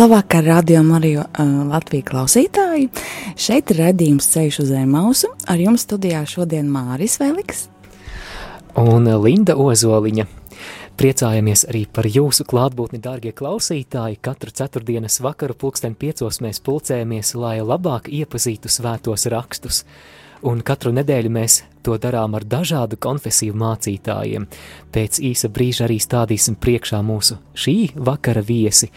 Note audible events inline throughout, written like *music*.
Labvakar, radio Mariju uh, Latviju klausītāji. Šeit ir redzījums ceļš uz Zemausu. Ar jums studijā šodien Māris Veliks. Un Linda Ozoliņa. Priecājamies arī par jūsu klātbūtni, dārgie klausītāji. Katru ceturtdienas vakaru pulksten piecos mēs pulcējamies, lai labāk iepazītu svētos rakstus un katru nedēļu mēs to darām ar dažādu konfesiju mācītājiem. Pēc īsa brīža arī stādīsim priekšā mūsu šī vakara viesi,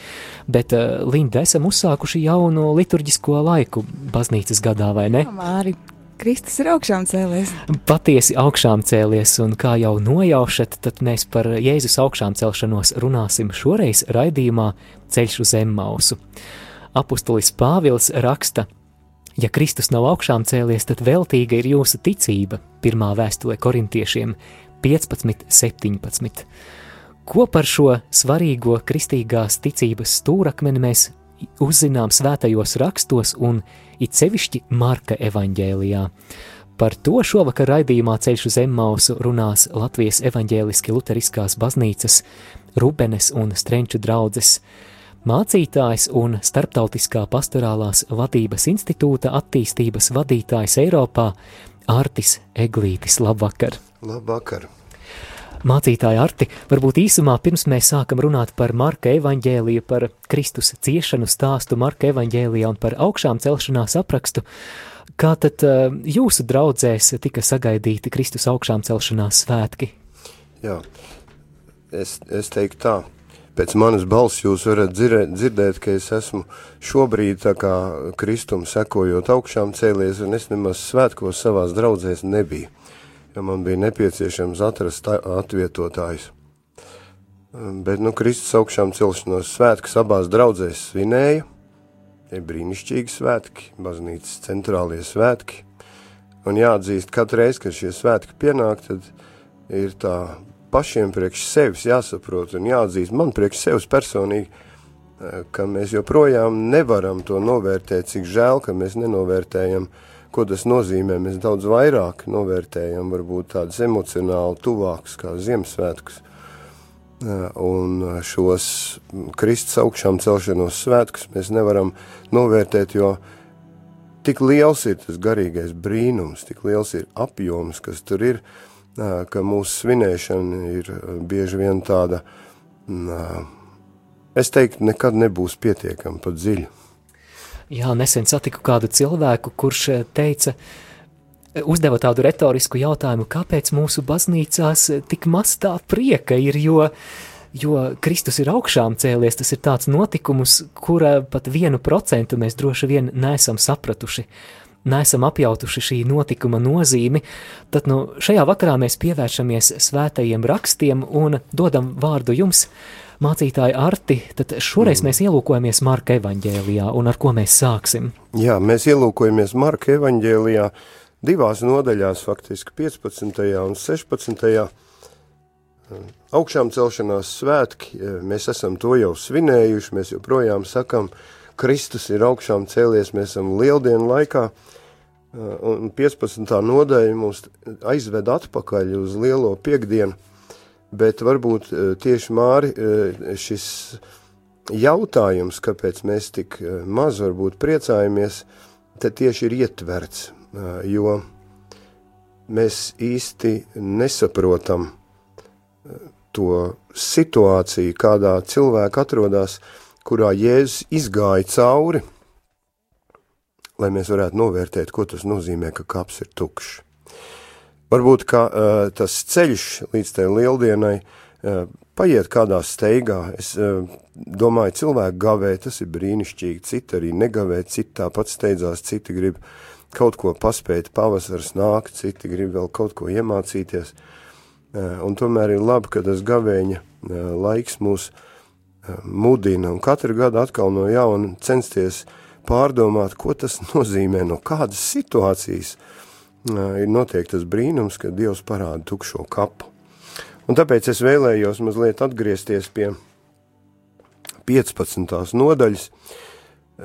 bet, uh, Linda, esam uzsākuši jaunu liturģisko laiku baznīcas gadā, vai ne? Māri, Kristus ir augšām cēlies. Patiesi augšām cēlies, un kā jau nojaušat, tad mēs par Jēzus augšām celšanos runāsim šoreiz raidījumā Ceļš uz Emmausu. Apustulis Pāvils raksta – Ja Kristus nav augšām cēlies, tad veltīga ir jūsu ticība. Pirmā vēstule korintiešiem 15, 17. Ko par šo svarīgo kristīgās ticības stūrakmeni mēs uzzinām svētajos rakstos un it sevišķi Marka evaņģēlijā? Par to šovakar raidījumā Ceļš uz Emmausu runās Latvijas evaņģēliski luteriskās baznīcas Rubenes un Strenču draudzes mācītājs un Starptautiskā pastorālās vadības institūta attīstības vadītājs Eiropā Artis Eglītis. Labvakar! Labvakar! Mācītāja Arti, varbūt īsumā pirms mēs sākam runāt par Marka evaņģēliju, par Kristus ciešanu stāstu Marka evaņģēlijā un par augšām celšanās aprakstu, kā tad uh, jūsu draudzēs tika sagaidīti Kristus augšām celšanās svētki? Jā, es, es teiktu tā, pēc manas balss jūs varat dzirdēt, dzirdēt, ka es esmu šobrīd tā kā kristumu sekojot augšām cēlies, un es nemaz svētkos savās draudzēs nebiju, jo man bija nepieciešams atrast atvietotājus. Bet, nu, Kristus augšām celšanos svētkus abās draudzēs svinēja, tie brīnišķīgi svētki, baznīcas centrālie svētki, un jāatzīst, katru reizi, kad šie svētki pienāk, tad ir tā pašiem priekš sevis jāsaprot un jāatzīst, man priekš sevis personīgi, eh, ka mēs joprojām nevaram to novērtēt, cik žēl, ka mēs nenovērtējam, ko tas nozīmē. Mēs daudz vairāk novērtējam, varbūt tādus emocionāli tuvākus kā Ziemassvētkus. Eh, un šos Kristus augšām celšanos svētkus mēs nevaram novērtēt, jo tik liels ir tas garīgais brīnums, tik liels ir apjoms, kas tur ir, uh, ka mūsu svinēšana ir bieži vien tāda, es teiktu, nekad nebūs pietiekama pat dziļa. Jā, nesen satiku kādu cilvēku, kurš teica, uzdeva tādu retorisku jautājumu, kāpēc mūsu baznīcās tik maz tā prieka ir, jo, jo Kristus ir augšām cēlies, tas ir tāds notikums, kura pat vienu procentu mēs droši vien neesam sapratuši. Neesam apjautuši šī notikuma nozīmi, tad nu, šajā vakarā mēs pievēršamies svētajiem rakstiem un dodam vārdu jums, mācītāji Arti, tad šoreiz mm. mēs ielūkojamies Marka evaņģēlijā, un ar ko mēs sāksim? Jā, mēs ielūkojamies Marka evaņģēlijā divās nodaļās, faktiski 15. un 16. Augšām celšanās svētki, mēs esam to jau svinējuši, mēs joprojām sakam, Kristus ir augšām cēlies, mēs esam lieldienu laikā, uh, un 15. nodaļa mums aizved atpakaļ uz lielo piekdienu, bet varbūt tieši Māri šis jautājums, kāpēc mēs tik maz varbūt priecājamies, te tieši ir ietverts, jo mēs īsti nesaprotam to situāciju, kādā cilvēka atrodas, kurā Jēzus izgāja cauri – lai mēs varētu novērtēt, ko tas nozīmē, ka kaps ir tukšs. Varbūt, ka uh, tas ceļš līdz tai lieldienai uh, paiet kādā steigā. Es uh, domāju, cilvēku gavē tas ir brīnišķīgi, citi arī negavē, citi tāpat steidzās, citi grib kaut ko paspēt, pavasars nāk, citi grib vēl kaut ko iemācīties. Uh, un tomēr ir labi, ka tas gavēņa uh, laiks mūs mudina un katru gadu atkal no jauna censties pārdomāt, ko tas *laughs* nozīmē, no kādas situācijas ir notiek tas brīnums, ka Dievs parāda tukšo kapu. Un tāpēc es vēlējos mazliet atgriezties pie 15. nodaļas.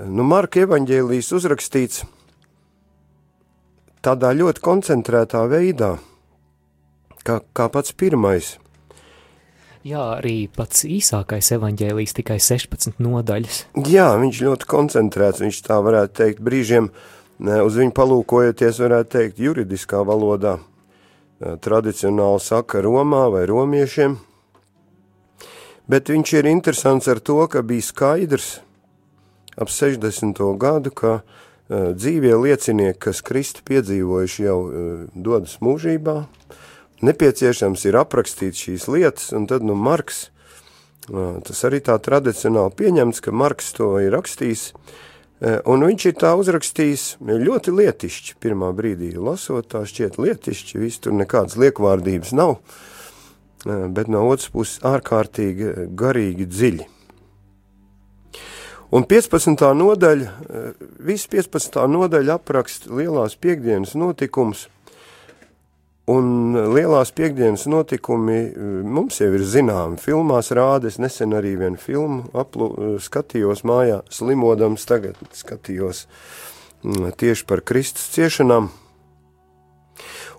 Nu, Marka evaņģēlijas uzrakstīts tādā ļoti koncentrētā veidā, kā, kā pats pirmais – Jā, arī pats īsākais evaņģēlijs, tikai 16 nodaļas. Jā, viņš ļoti koncentrēts, viņš tā varētu teikt, brīžiem uz viņu palūkojoties, varētu teikt, juridiskā valodā. Tradicionāli saka Romā vai romiešiem, bet viņš ir interesants ar to, ka bija skaidrs ap 60. gadu, ka uh, dzīvie liecinieki, kas Kristu piedzīvojuši, jau uh, dodas mūžībā, nepieciešams ir aprakstīt šīs lietas, un tad, nu, Marks, tas arī tā tradicionāli pieņemts, ka Marks to ir rakstījis, un viņš ir tā uzrakstījis ļoti lietišķi, pirmā brīdī lasot, tā šķiet lietišķi, viss tur nekādas liekvārdības nav, bet no otras puses ārkārtīgi garīgi dziļi. Un 15. nodaļa, viss 15. nodaļa aprakst lielās piekdienas notikums – Un lielās piekdienas notikumi eh, mums jau ir zināmi. Filmās rāda, es nesen arī vienu filmu aplu, eh, skatījos mājā, slimodams tagad skatījos mm, tieši par Kristus ciešanām.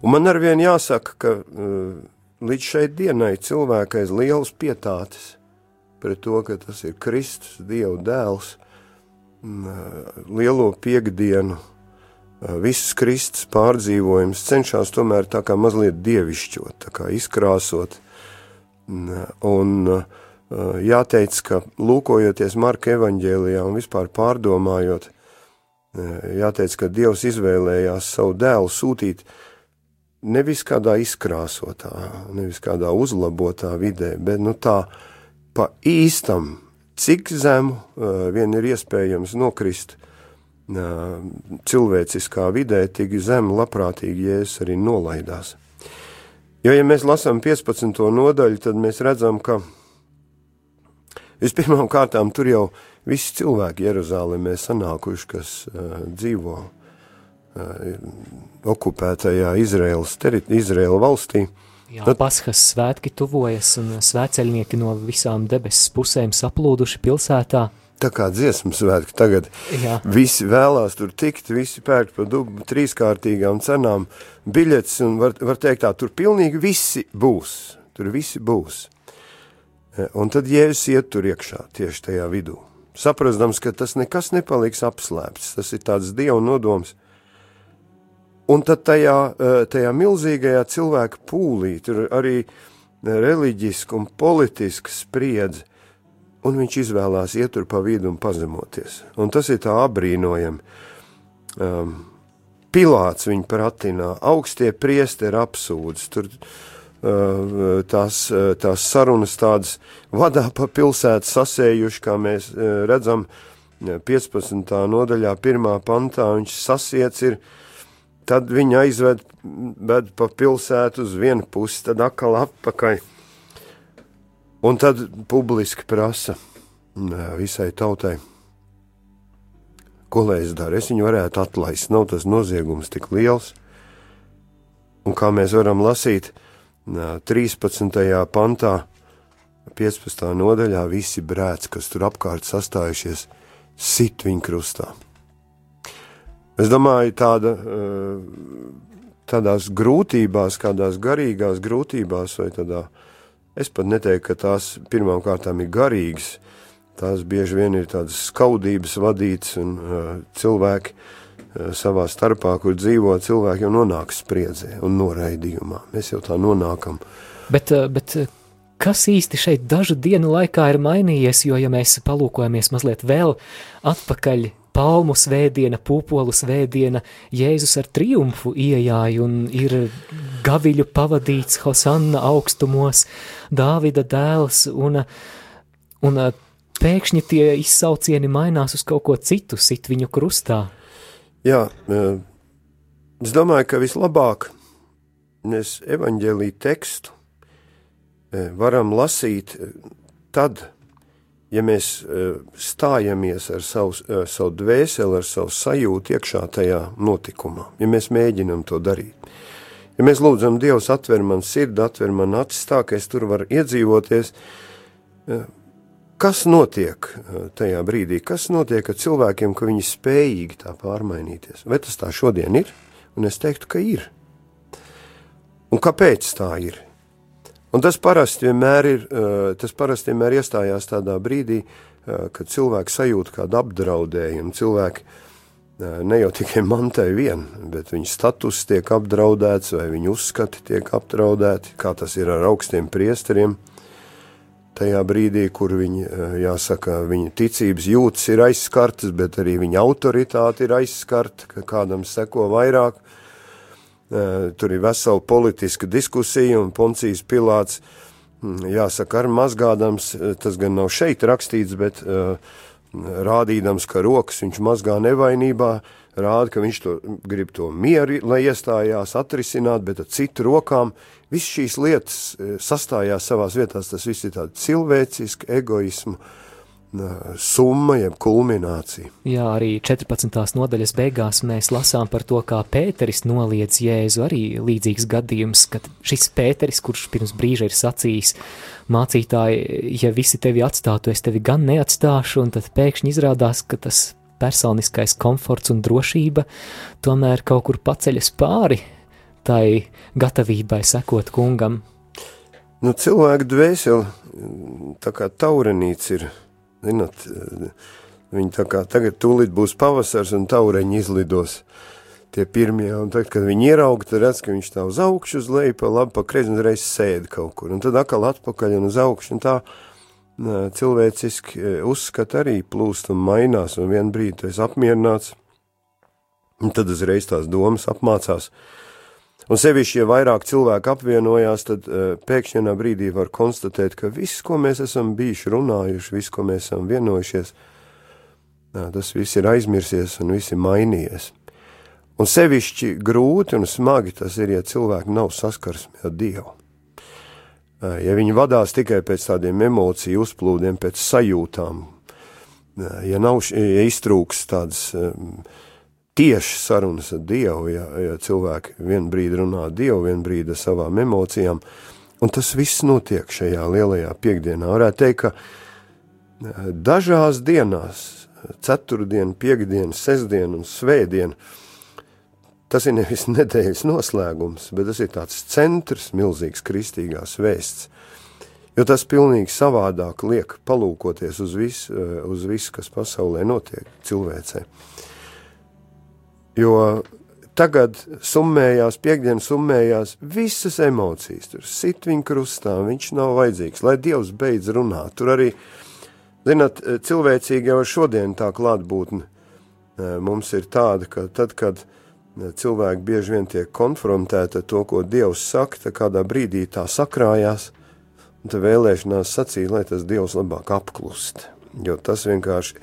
Un man arvien jāsaka, ka eh, līdz šai dienai cilvēkai ir liels pietātes pret to, ka tas ir Kristus, Dieva dēls, mm, lielo piekdienu, viss Kristus pārdzīvojums cenšas tomēr tā kā mazliet dievišķot, tā kā izkrāsot. Un jāteic, ka lūkojoties Marka evaņģēlijā un vispār pārdomājot, jāteic, ka Dievs izvēlējās savu dēlu sūtīt nevis kādā izkrāsotā, nevis kādā uzlabotā vidē, bet nu tā pa īstam, cik zemu vien ir iespējams nokrist – cilvēciskā vidē tik zem labprātīgi Jēzus arī nolaidās. Jo, ja mēs lasām 15. nodaļu, tad mēs redzam, ka vispirmām kārtām tur jau visi cilvēki Jeruzālēmē sanākuši, kas uh, dzīvo uh, okupētajā Izraēlas, Izraēla valstī. Jā, Tad, Paskas svētki tuvojas un svēceļnieki no visām debesis pusēm saplūduši pilsētā tā kā dziesmu svētki tagad. Jā. Visi vēlās tur tikt, visi pērk pa dubu trīskārtīgām cenām biļetes, un var, var teikt tā, tur pilnīgi visi būs, tur visi būs. E, un tad Jēzus iet tur iekšā, tieši tajā vidū. Saprastams, ka tas nekas nepaliks apslēpts, tas ir tāds Dieva nodoms. Un tad tajā, e, tajā milzīgajā cilvēka pūlī, tur arī reliģiska un politiska spriedze, un viņš izvēlās iet tur pa vidu un pazemoties. Un tas ir tā abrīnojami. Um, Pilāts viņu pratinā, augstie priesteri apsūdz, tur uh, tās, uh, tās sarunas tādas vadā pa pilsētu sasējuši, kā mēs uh, redzam 15. nodaļā, pirmā pantā, viņš sasiets ir, tad viņa aizved pa pilsētu uz vienu pusi, tad atkal atpakaļ Un tad publiski prasa visai tautai, ko lai es daru. Es viņu varētu atlaist, nav tas noziegums tik liels. Un kā mēs varam lasīt 13. pantā, 15. nodaļā, visi brēc, kas tur apkārt sastājušies, sit viņu krustā. Es domāju, tāda, tādās grūtībās, kādās garīgās grūtībās vai tādā Es pat neteiktu, ka tās pirmām kārtām ir garīgas. Tās bieži vien ir tādas skaudības vadītas, un uh, cilvēki uh, savā starpā, kur dzīvo, cilvēki jau nonāk spriedzē un noraidījumā. Mēs jau tā nonākam. Bet, uh, bet uh, kas īsti šeit dažu dienu laikā ir mainījies, jo, ja mēs palūkojamies mazliet vēl atpakaļ palmu svētdiena, pupolu svētdiena, Jēzus ar triumfu iejāja un ir gaviļu pavadīts Hosanna augstumos, Dāvida dēls, un, un pēkšņi tie izsaucieni mainās uz kaut ko citu, sit viņu krustā. Jā, es domāju, ka vislabāk mēs evaņģēlī tekstu varam lasīt tad, ja mēs stājamies ar savu, savu dvēseli, ar savu sajūtu iekšā tajā notikumā, ja mēs mēģinam to darīt. Ja mēs lūdzam, Dievs, atver man sirdi, atver man acis tā, ka es tur varu iedzīvoties, kas notiek tajā brīdī, kas notiek ar cilvēkiem, ka viņi spējīgi tā pārmainīties? Vai tas tā šodien ir? Un es teiktu, ka ir. Un kāpēc tā ir? Un tas parasti vienmēr ir, tas parasti vienmēr iestājās tādā brīdī, kad cilvēki sajūt kādu apdraudējumu, cilvēki ne jau tikai mantai vien, bet viņa status tiek apdraudēts vai viņa uzskati tiek apdraudēti, kā tas ir ar augstiem priesteriem. Tajā brīdī, kur viņi, jāsaka, viņa ticības jūtas ir aizskartas, bet arī viņa autoritāte ir aizskarta, ka kādam seko vairāk, Eh, tur ir vesela politiska diskusija, un Poncijas Pilāts, hm, jāsaka, ar mazgādams, eh, tas gan nav šeit rakstīts, bet uh, rādīdams, ka rokas viņš mazgā nevainībā, rāda, ka viņš to grib to mieru, lai iestājās atrisināt, bet ar citu rokām viss šīs lietas sastājās savās vietās, tas viss ir tāda cilvēciska egoisma, uh, summa, jeb kulminācija. Jā, arī 14. nodaļas beigās mēs lasām par to, kā Pēteris noliedz Jēzu, arī līdzīgs gadījums, kad šis Pēteris, kurš pirms brīža ir sacījis, mācītāji, ja visi tevi atstātu, es tevi gan neatstāšu, un tad pēkšņi izrādās, ka tas personiskais komforts un drošība tomēr kaut kur paceļas pāri tai gatavībai sekot kungam. Nu, cilvēku dvēseli, tā kā taurenīts ir Zinot, viņi tā kā tagad tūlīt būs pavasars un taureņi izlidos. Tie pirmie, un tad, kad viņi ierauga, tad redz, ka viņš tā uz augšu, uz leju, pa labi, pa kreisi, un reiz sēd kaut kur, un tad atkal atpakaļ un uz augšu, un tā cilvēciski uzskata arī plūst un mainās, un vien brīdi tu esi apmierināts, un tad uzreiz tās domas apmācās, Un sevišķi, ja vairāk cilvēku apvienojās, tad uh, pēkšņi vienā brīdī var konstatēt, ka viss, ko mēs esam bijuši runājuši, viss, ko mēs esam vienojušies, tas viss ir aizmirsies un viss ir mainījies. Un sevišķi grūti un smagi tas ir, ja cilvēki nav saskarsmi ar Dievu. Ja viņi vadās tikai pēc tādiem emociju uzplūdiem, pēc sajūtām, ja nav, ja iztrūks tādas tieši sarunas ar Dievu, ja, ja cilvēki vien brīdi runā Dievu, vien brīdi ar savām emocijām, un tas viss notiek šajā lielajā piekdienā. Varētu teikt, ka eh, dažās dienās, ceturtdien, piekdien, sestdien un svētdien, tas ir nevis *laughs* nedēļas noslēgums, bet tas ir tāds centrs, milzīgs kristīgās vēsts, jo tas pilnīgi savādāk liek palūkoties uz visu, eh, uz visu kas pasaulē notiek cilvēcei. Jo tagad summējās, piekdienas summējās visas emocijas, tur sit viņa krustā, viņš nav vajadzīgs, lai Dievs beidz runāt. Tur arī, zināt, cilvēcīgi jau šodien tā klātbūtne e, mums ir tāda, ka tad, kad e, cilvēki bieži vien tiek konfrontēti ar to, ko Dievs saka, tad kādā brīdī tā sakrājās, un tad vēlēšanās sacīja, lai tas Dievs labāk apklust, jo tas vienkārši,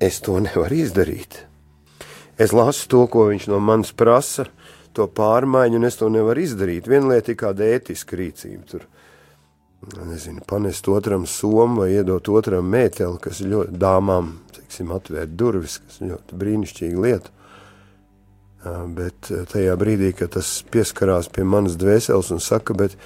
es to nevaru izdarīt. Es lasu to, ko viņš no manis prasa, to pārmaiņu, un es to nevaru izdarīt. Viena lieta ir kāda ētiska rīcība. Tur, nezinu, panest otram somu vai iedot otram mēteli, kas ļoti dāmām, teiksim, atvērt durvis, kas ļoti brīnišķīga lieta. Bet tajā brīdī, kad tas pieskarās pie manas dvēseles un saka, bet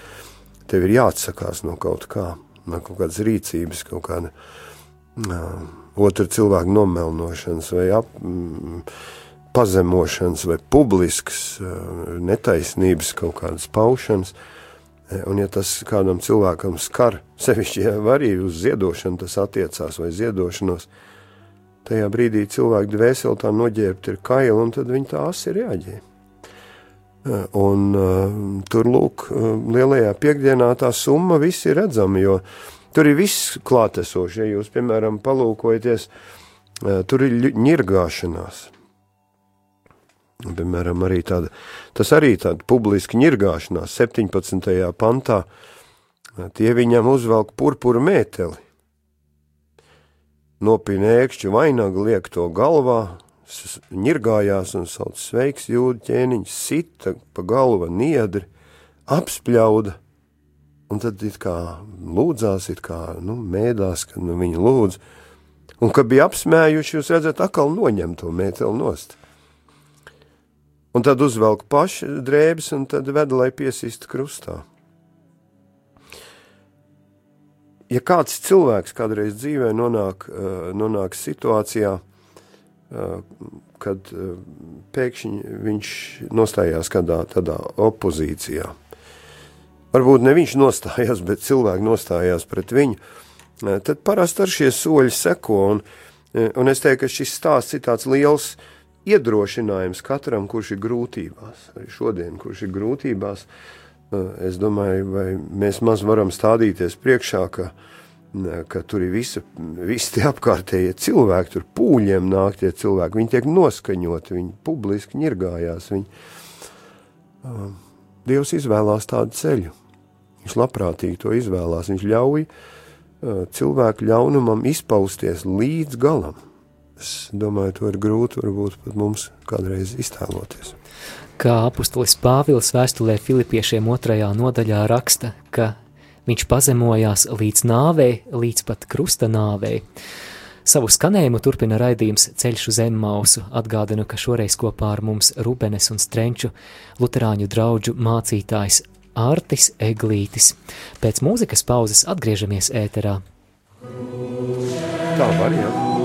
tev ir jāatsakās no kaut kā, no kaut kādas rīcības, kaut kāda uh, otra cilvēka nomelnošanas vai ap, mm, pazemošanas vai publiskas eh, netaisnības kaut kādas paušanas. Eh, un ja tas kādam cilvēkam skar, *laughs* sevišķi ja arī uz ziedošanu tas attiecās vai ziedošanos, tajā brīdī cilvēku dvēseli tā noģērbta ir kaila un tad viņi tā asi reaģē. Eh, un tur, lūk, lielajā piekdienā tā summa viss ir redzama, jo tur ir viss klātesoši. Ja jūs, piemēram, palūkojaties, tur ir ņirgāšanās, Piemēram, arī tāda, tas arī tāda publiska ņirgāšanās 17. pantā, tie viņam uzvelk purpura mēteli. Nopina ēkšķu vainagu, liek to galvā, ņirgājās un sauc sveiks jūdu ķēniņš, sita pa galva niedri, apspļauda un tad it kā lūdzās, it kā, nu, mēdās, ka nu, viņi lūdz, un kad bija apsmējuši, jūs redzat, atkal noņem to mēteli nost. Un tad uzvelk paši drēbes, un tad veda, lai piesīst krustā. Ja kāds cilvēks kādreiz dzīvē nonāk, nonāk situācijā, kad pēkšņi viņš nostājās kādā tādā opozīcijā, varbūt ne viņš nostājās, bet cilvēki nostājās pret viņu, eh, tad parasti ar šie soļi seko, un, eh, un es teiktu, ka šis stāsts ir tāds liels iedrošinājums katram, kurš ir grūtībās, arī šodien, kurš ir grūtībās, eh, es domāju, vai mēs maz varam stādīties priekšā, ka, ka tur ir visa, visi tie apkārtējie cilvēki, tur pūļiem nāk tie cilvēki, viņi tiek noskaņoti, viņi publiski ņirgājās, viņi, Dievs izvēlās tādu ceļu. Viņš labprātīgi to izvēlās. Viņš ļauj uh, cilvēku ļaunumam izpausties līdz galam. Es domāju, to ir grūti varbūt pat mums kādreiz iztēloties. Kā apustulis Pāvils vēstulē Filipiešiem otrajā nodaļā raksta, ka viņš pazemojās līdz nāvei, līdz pat krusta nāvei. Savu skanējumu turpina raidījums Ceļš uz Zemmausu. Atgādinu, ka šoreiz kopā ar mums Rubenes un Strenču luterāņu draugu mācītājs Artis Eglītis. Pēc mūzikas pauzes atgriežamies ēterā. Tā var, jā.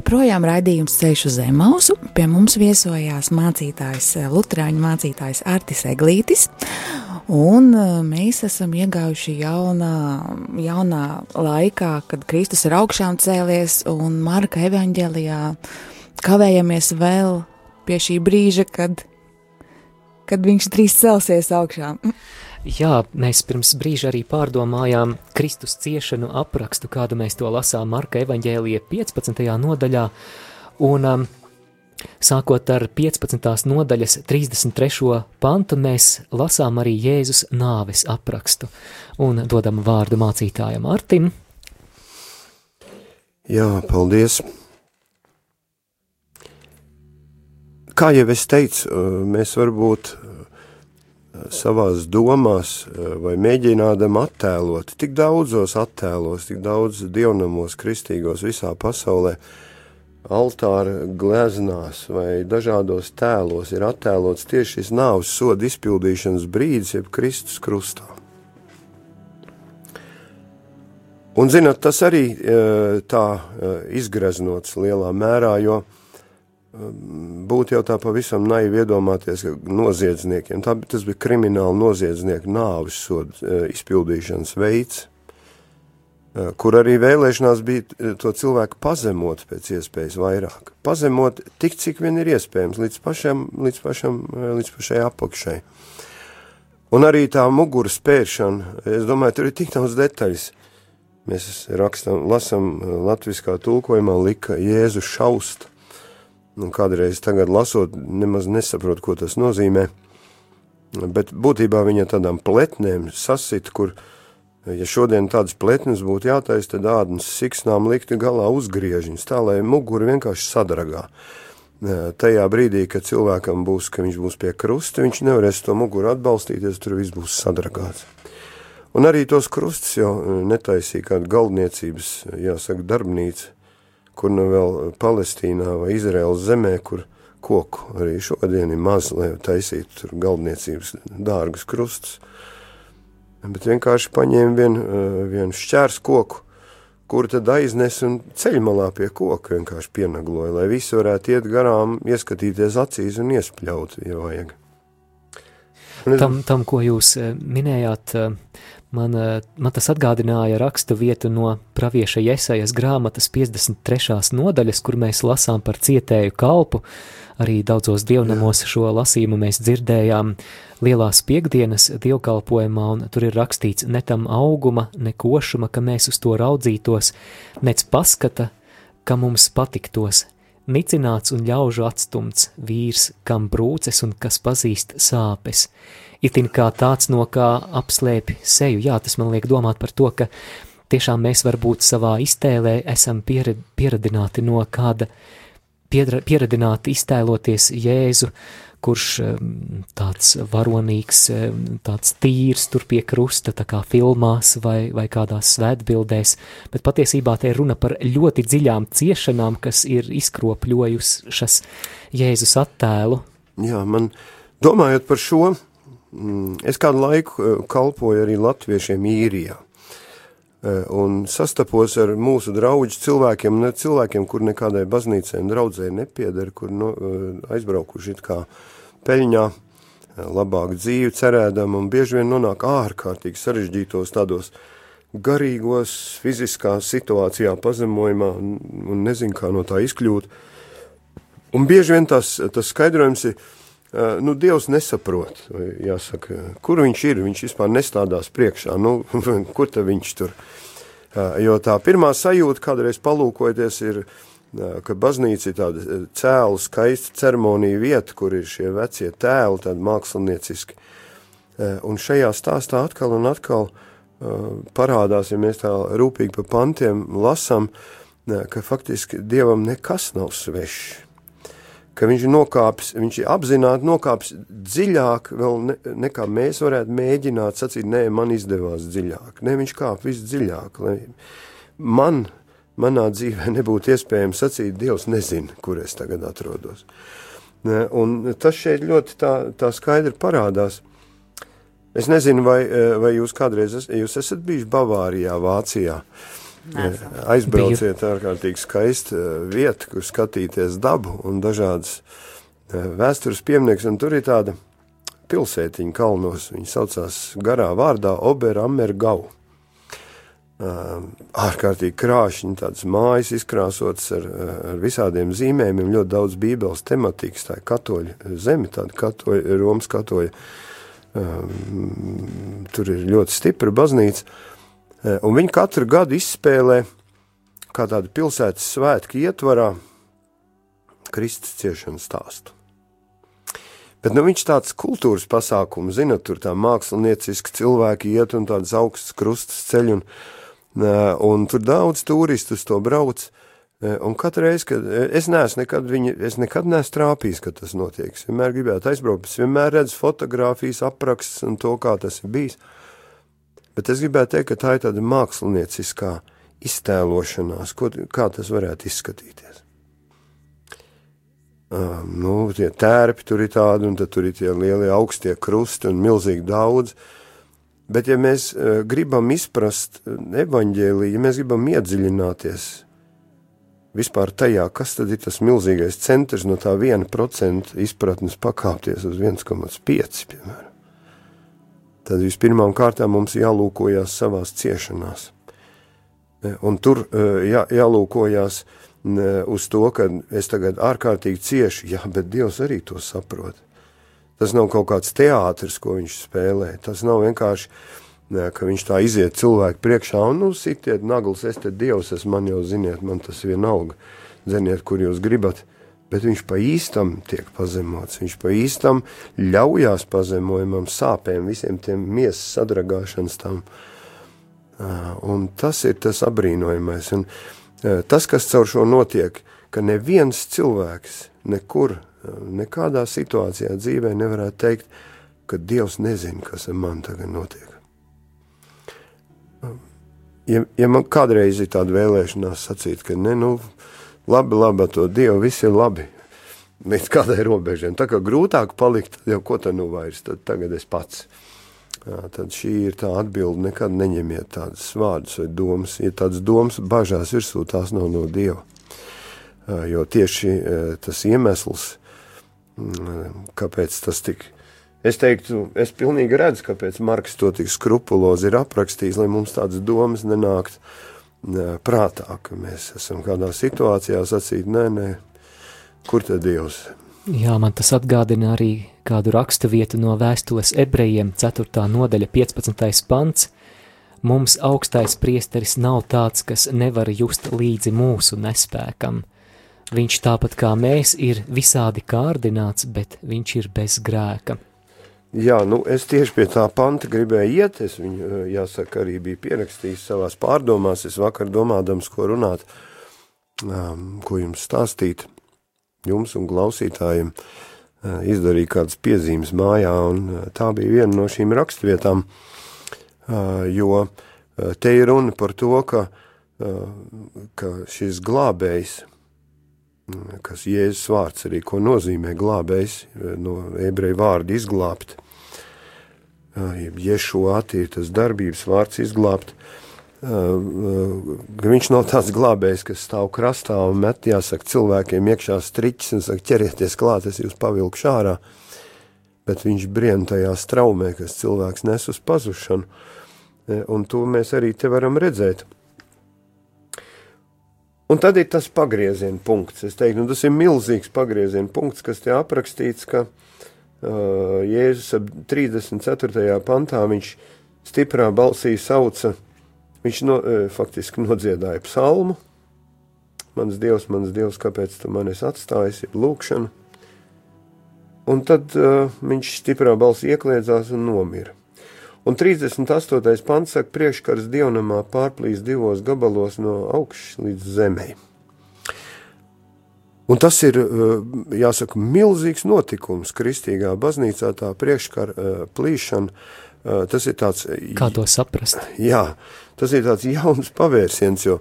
Joprojām raidījums ceļš uz Zemausu. Pie mums viesojās mācītājs, eh, Lutāņu mācītājs Artis Eglītis. Un eh, mēs esam iegājuši jaunā, jaunā laikā, kad Kristus ir augšām cēlies un Marka evaņģēlijā kavējamies vēl pie šī brīža, kad, kad viņš drīz celsies augšām. Jā, mēs pirms brīža arī pārdomājām Kristus ciešanu aprakstu, kādu mēs to lasām Marka evaņģēlija 15. nodaļā, un um, sākot ar 15. nodaļas 33. pantu, mēs lasām arī Jēzus nāves aprakstu un dodam vārdu mācītājam Artim. Jā, paldies! Kā jau es teicu, mēs varbūt savās domās vai mēģinādam attēlot tik daudzos attēlos, tik daudz dievnamos kristīgos visā pasaulē, altāra gleznās vai dažādos tēlos ir attēlots tieši šis nāves soda izpildīšanas brīdis, jeb Kristus krustā. Un, zināt, tas arī tā izgreznots lielā mērā, jo būtu jau tā pavisam naivi iedomāties, ka noziedzniekiem, tā, tas bija krimināla noziedznieku nāvis soda izpildīšanas veids, Eh, kur arī vēlēšanās bija eh, to cilvēku pazemot pēc iespējas vairāk. Pazemot tik, cik vien ir iespējams, līdz, pašam, līdz, pašam, līdz pašai apakšai. Un arī tā muguras pēršana, es domāju, tur ir tik daudz detaļas. Mēs rakstam, lasam latviskā tulkojumā lika Jēzu šaust. Un kādreiz tagad lasot, nemaz nesaprot, ko tas nozīmē. Bet būtībā viņa tādām pletnēm sasit, kur Ja šodien tādas pletnes būtu jātaisa, tad ādams siksnām liktu galā uzgriežiņus, tā lai muguri vienkārši sadragā. Tajā brīdī, kad cilvēkam būs, ka viņš būs pie krusta, viņš nevarēs to muguru atbalstīties, tur viss būs sadragāts. Un arī tos krustus jau netaisīja kāda galdniecības, jāsaka, darbnīca, kur nu vēl Palestīnā vai Izraels zemē, kur koku arī šodien ir maz, lai taisītu tur galdniecības dārgus krustus bet vienkārši paņēma vienu eh, vien šķērs koku, kuru tad aiznes un ceļmalā pie koka vienkārši pienagloja, lai visi varētu iet garām, ieskatīties acīs un iespļaut, ja vajag. Tam, tam, ko jūs eh, minējāt, eh, man, man tas atgādināja rakstu vietu no pravieša Jesajas grāmatas 53. nodaļas, kur mēs lasām par cietēju kalpu, arī daudzos dievnamos šo lasījumu mēs dzirdējām, lielās piekdienas dievkalpojumā, un tur ir rakstīts ne tam auguma, ne košuma, ka mēs uz to raudzītos, nec paskata, ka mums patiktos, nicināts un ļaužu atstumts vīrs, kam brūces un kas pazīst sāpes. Itin kā tāds, no kā apslēpi seju, jā, tas man liek domāt par to, ka tiešām mēs varbūt savā iztēlē esam pieradināti no kāda, pieradināti iztēloties Jēzu, kurš tāds varonīgs, tāds tīrs tur pie krusta, tā kā filmās vai, vai kādās svētbildēs, bet patiesībā te ir runa par ļoti dziļām ciešanām, kas ir izkropļojušas Jēzus attēlu. Jā, man domājot par šo, es kādu laiku eh, kalpoju arī latviešiem īrijā eh, un sastapos ar mūsu draugu cilvēkiem, ne cilvēkiem, kur nekādai baznīcai un draudzēji nepieder, kur no, eh, aizbraukuši it kā peļņā, labāku dzīvi cerēdam un bieži vien nonāk ārkārtīgi sarežģītos tādos garīgos, fiziskā situācijā pazemojumā un, un nezin, kā no tā izkļūt. Un bieži vien tas, tas skaidrojums ir, nu, Dievs nesaprot, jāsaka, kur viņš ir, viņš vispār nestādās priekšā, nu, *laughs* kur tad viņš tur. Jo tā pirmā sajūta, kādreiz palūkojoties, ir, uh, ka baznīca ir tāda cēlu skaista ceremonija vieta, kur ir šie vecie tēli, tādi mākslinieciski. Un šajā stāstā atkal un atkal parādās, ja mēs tā rūpīgi pa pantiem lasam, ka faktiski Dievam nekas nav svešs. Ka viņš ir nokāpis, viņš apzināti nokāpis dziļāk ne, nekā mēs varētu mēģināt sacīt, nē, man izdevās dziļāk. Nē, viņš kāp visdziļāk, man manā dzīvē *laughs* nebūtu iespējams sacīt, Dievs nezina, kur es tagad atrodos. Un tas šeit ļoti tā, tā skaidri parādās. Es nezinu, vai, vai jūs kādreiz es, jūs esat bijis Bavārijā, Vācijā. Nesam. Aizbrauciet ārkārtīgi skaistu vietu, kur skatīties dabu un dažādas vēstures pieminieks, un tur ir tāda pilsētiņa kalnos, viņa saucās garā vārdā Oberammergau. Ārkārtīgi krāšņi, tādas mājas izkrāsotas ar, ar visādiem zīmējumiem, ļoti daudz bībeles tematikas, tā ir katoļa zeme, tāda katoļa, Romas katoļa, um, tur ir ļoti stipra baznīca, un viņi katru gadu izspēlē kā tādu pilsētas svētku ietvarā Kristus ciešanas stāstu. Bet nu, viņš tāds kultūras pasākums, zina, tur tā mākslinieciski cilvēki iet un tādas augstas krustas ceļ un, uh, Un tur daudz turistu uz to brauc, Un katru reizi, kad es neesmu nekad, viņa, es nekad neesmu trāpījis, ka tas notiek. Es vienmēr gribētu aizbraukt, es vienmēr redzu fotogrāfijas, aprakstus un to, kā tas ir bijis. Bet es gribētu teikt, ka tā ir tāda mākslinieciskā iztēlošanās, ko, kā tas varētu izskatīties. Uh, nu, tie tērpi tur ir tādi, un tur ir tie lielie augstie krusti un milzīgi daudz. Bet, ja mēs uh, gribam izprast evaņģēliju, ja mēs gribam iedziļināties vispār tajā, kas tad ir tas milzīgais centrs no tā 1% izpratnes pakāpties uz 1,5 piemēram. Tad vispirmām kārtām mums jālūkojas savās ciešanās. Un tur e, jā, jālūkojas uz to, ka es tagad ārkārtīgi cieši, jā, bet Dievs arī to saprot. Tas nav kaut kāds teātris, ko viņš spēlē. Tas nav vienkārši ka viņš tā iziet cilvēku priekšā un, nu, sitiet nagls, es te dievs, es man jau ziniet, man tas vienalga, ziniet, kur jūs gribat, bet viņš pa īstam tiek pazemots, viņš pa īstam ļaujās pazemojumam, sāpēm, visiem tiem miesas sadragāšanas tam, un tas ir tas abrīnojamais, un tas, kas caur šo notiek, ka neviens cilvēks nekur, nekādā situācijā dzīvē nevarētu teikt, ka Dievs nezina, kas ar mani tagad notiek. Ja, ja man kādreiz ir tāda vēlēšanās sacīt, ka ne, nu, labi, labi, to Dievu viss ir labi, līdz kādai robežai. Tā kā grūtāk palikt, jau ko tad nu vairs, tad tagad es pats. Jā, tad šī ir tā atbilde, nekad neņemiet tādas vārdus vai domas. Ja tādas domas bažās virsū, tās nav no Dieva. Jo tieši tas iemesls, kāpēc tas tik Es teiktu, es pilnīgi redzu, kāpēc Marks to tik skrupulozi ir aprakstījis, lai mums tādas domas nenākt prātā, ka mēs esam kādā situācijā sacīt, nē, nē, kur tad Dievs? Jā, man tas atgādina arī kādu rakstu vietu no vēstules ebrejiem, 4. nodaļa, 15. pants. Mums augstais priesteris nav tāds, kas nevar just līdzi mūsu nespēkam. Viņš tāpat kā mēs ir visādi kārdināts, bet viņš ir bez grēka. Jā, nu es tieši pie tā panta gribēju iet, es viņu, eh, jāsaka, arī biju pierakstījis savās pārdomās, es vakar domādams, ko runāt, um, ko jums stāstīt, jums un klausītājiem, uh, izdarīju kādas piezīmes mājā, un uh, tā bija viena no šīm rakstvietām, uh, jo te ir runa par to, ka, ka šis glābējs, kas Jēzus vārds arī, ko nozīmē glābējs, no ebreju vārda izglābt. Ješuāti ir tas darbības vārds izglābt. Viņš nav tāds glābējs, kas stāv krastā un met, jāsaka, cilvēkiem iekšā striķis un saka, ķerieties klāt, es jūs pavilkšu ārā. Bet viņš brien tajā straumē, kas cilvēks nes uz pazušanu. Un to mēs arī te varam redzēt. Un tad ir tas pagrieziena punkts. Es teiktu, nu, tas ir milzīgs pagrieziena punkts, kas te aprakstīts, ka uh, Jēzus ap 34. pantā viņš stiprā balsī sauca, viņš no, uh, faktiski nodziedāja psalmu. Mans Dievs, mans Dievs, kāpēc tu mani atstājis, ir lūkšana. Un tad uh, viņš stiprā balsī iekliedzās un nomira. Un 38. pants saka, priekškars dievnamā pārplīs divos gabalos no augšas līdz zemei. Un tas ir, eh, jāsaka, milzīgs notikums kristīgā baznīcā, tā priekškara eh, plīšana. Eh, tas ir tāds. Kā to saprast? Jā, tas ir tāds jauns pavērsiens, jo,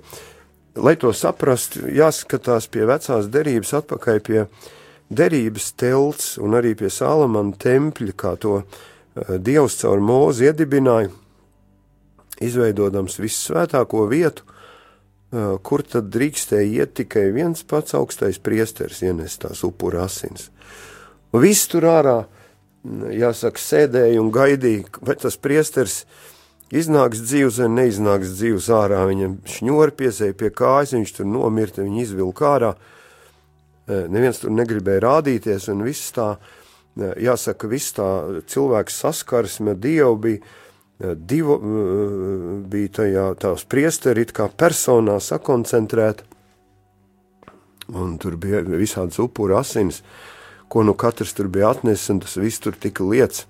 lai to saprastu, jāskatās pie vecās derības atpakaļ pie derības telts un arī pie Salamana tempļa, kā to uh, Dievs caur mūzi iedibināja, izveidodams vissvētāko vietu, eh, kur tad drīkstēja iet tikai viens pats augstais priesteris, ienest tās upura asins. Viss tur ārā, mm, jāsaka, sēdēja un gaidīja, vai tas priesteris iznāks dzīvs vai neiznāks dzīvs ārā. Viņam šņori piesēja pie kājas, viņš tur nomirta, viņu izvilka ārā. Eh, neviens tur negribēja rādīties, un viss tā jāsaka, viss tā cilvēks saskarsme Dievu bija, divu, bija tajā tās priesteri it kā personā sakoncentrēta, un tur bija visādas upura asins, ko nu katrs tur bija atnesis, un tas viss tur tika lietas.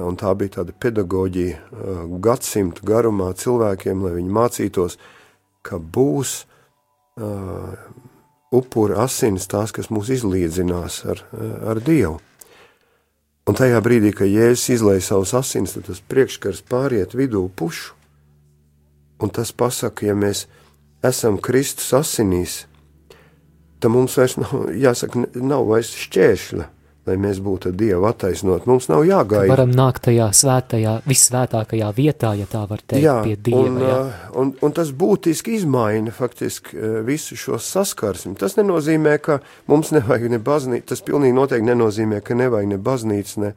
Un tā bija tāda pedagoģija gadsimtu garumā cilvēkiem, lai viņi mācītos, ka būs uh, upura asins, tās, kas mūs izlīdzinās ar, ar Dievu. Un tajā brīdī, kad Jēzus izlaiž savus asins, tad tas priekškars pāriet vidū pušu. Un tas pasaka, ja mēs esam Kristus asinīs, tad mums vairs nav, jāsaka, nav vairs šķēršļa lai mēs būtu Dieva attaisnot. Mums nav jāgaida. Varam nākt tajā svētajā, visvētākajā vietā, ja tā var teikt, jā, pie Dieva. Un, jā. Un, un tas būtiski izmaina faktiski visu šo saskarsmi. Tas nenozīmē, ka mums nevajag ne baznīca, tas pilnīgi noteikti nenozīmē, ka nevajag ne baznīca, ne,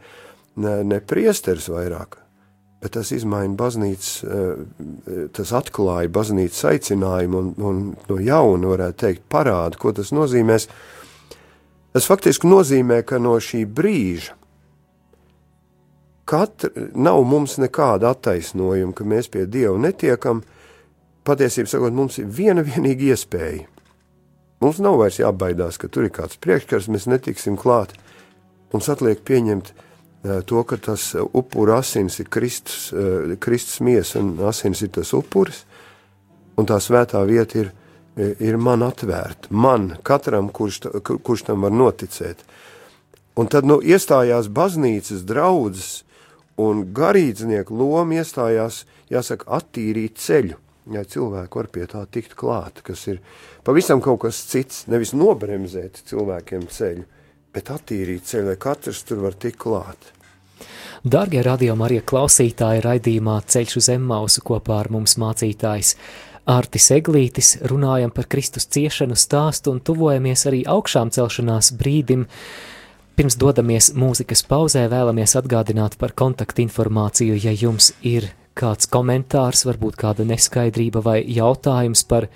ne, ne priesteris vairāk. Bet tas izmaina baznīcas, tas atklāja baznīcas aicinājumu un, un no jauna, varētu teikt, parāda, ko tas nozīmēs Tas faktiski nozīmē, ka no šī brīža katra, nav mums nekāda attaisnojuma, ka mēs pie Dieva netiekam. Patiesībā sakot, mums ir viena vienīga iespēja. Mums nav vairs jābaidās, ka tur ir kāds priekškars, mēs netiksim klāt. Mums atliek pieņemt uh, to, ka tas upura asins ir Kristus, uh, Kristus miesa un asins ir tas upuris, un tā svētā vieta ir ir man atvērta. Man, katram, kurš, kurš tam var noticēt. Un tad nu, iestājās baznīcas draudzes un garīdznieku loma iestājās, jāsaka, attīrīt ceļu, ja cilvēki var pie tā tikt klāt, kas ir pavisam kaut kas cits, nevis nobremzēt cilvēkiem ceļu, bet attīrīt ceļu, lai katrs tur var tikt klāt. Dargie radījumi arī klausītāji raidījumā Ceļš uz Emmausu kopā ar mums mācītājs Ārtis Eglītis runājam par Kristus ciešanu stāstu un tuvojamies arī augšām celšanās brīdim. Pirms dodamies mūzikas pauzē, vēlamies atgādināt par kontaktinformāciju, ja jums ir kāds komentārs, varbūt kāda neskaidrība vai jautājums par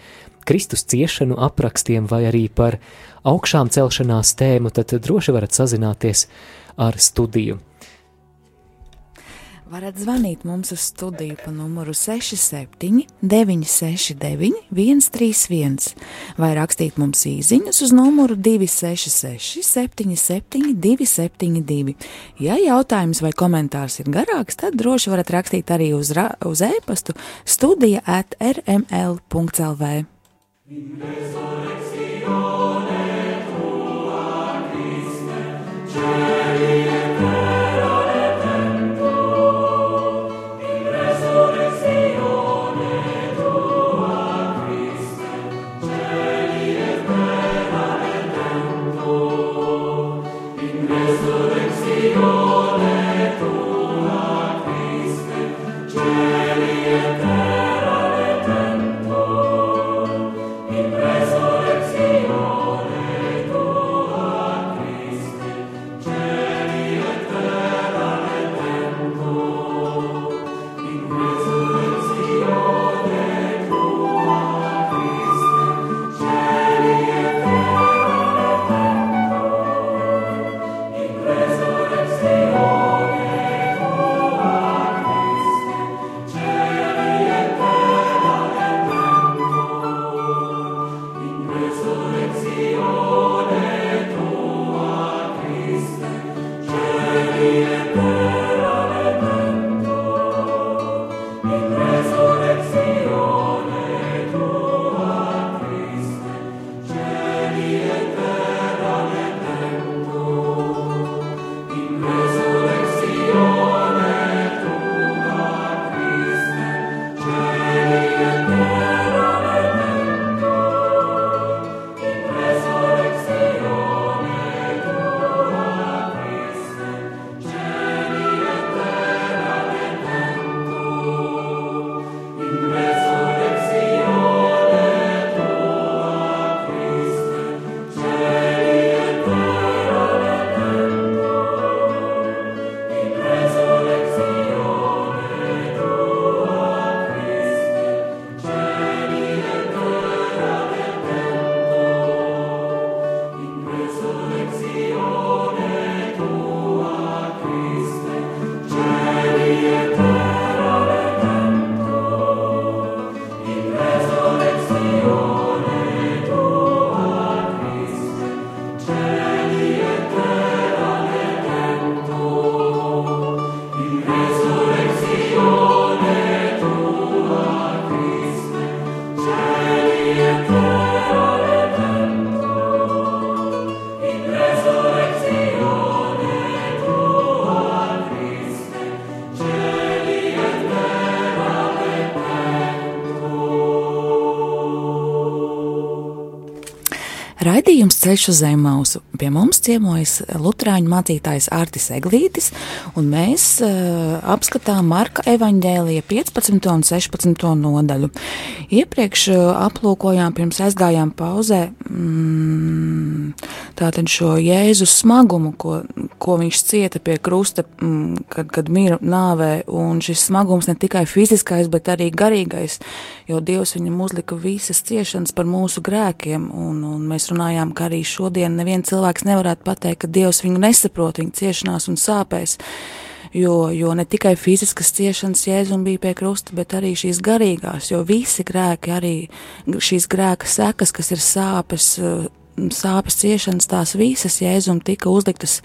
Kristus ciešanu aprakstiem vai arī par augšām celšanās tēmu, tad droši varat sazināties ar studiju. Varat zvanīt mums uz studiju pa numuru 67, 969, 131, vai rakstīt mums īsiņas uz numuru 266, 77, 272. Ja jautājums vai komentārs ir garāks, tad droši varat rakstīt arī uz, ra uz e-pastu studija at rml.lv. Resurrectione tua, Christe, ceļš uz Zemausu. Pie mums ciemojas Lutāņu mācītājs Artis Eglītis, un mēs uh, apskatām Marka evaņģēlija 15. un 16. nodaļu. Iepriekš uh, aplūkojām, pirms aizgājām pauzē, mm, tātad šo Jēzus smagumu, ko, ko viņš cieta pie krusta, mm, kad, kad mira nāvē, un šis smagums ne tikai fiziskais, bet arī garīgais, jo Dievs viņam uzlika visas ciešanas par mūsu grēkiem, un, un mēs runājām, ka arī šodien neviens cilvēks nevarētu pateikt, ka Dievs viņu nesaprot, viņa ciešanās un sāpēs. Jo, jo ne tikai fiziskas ciešanas jēzum bija pie krusta, bet arī šīs garīgās, jo visi grēki, arī šīs grēka sekas, kas ir sāpes, sāpes ciešanas, tās visas jēzum tika uzliktas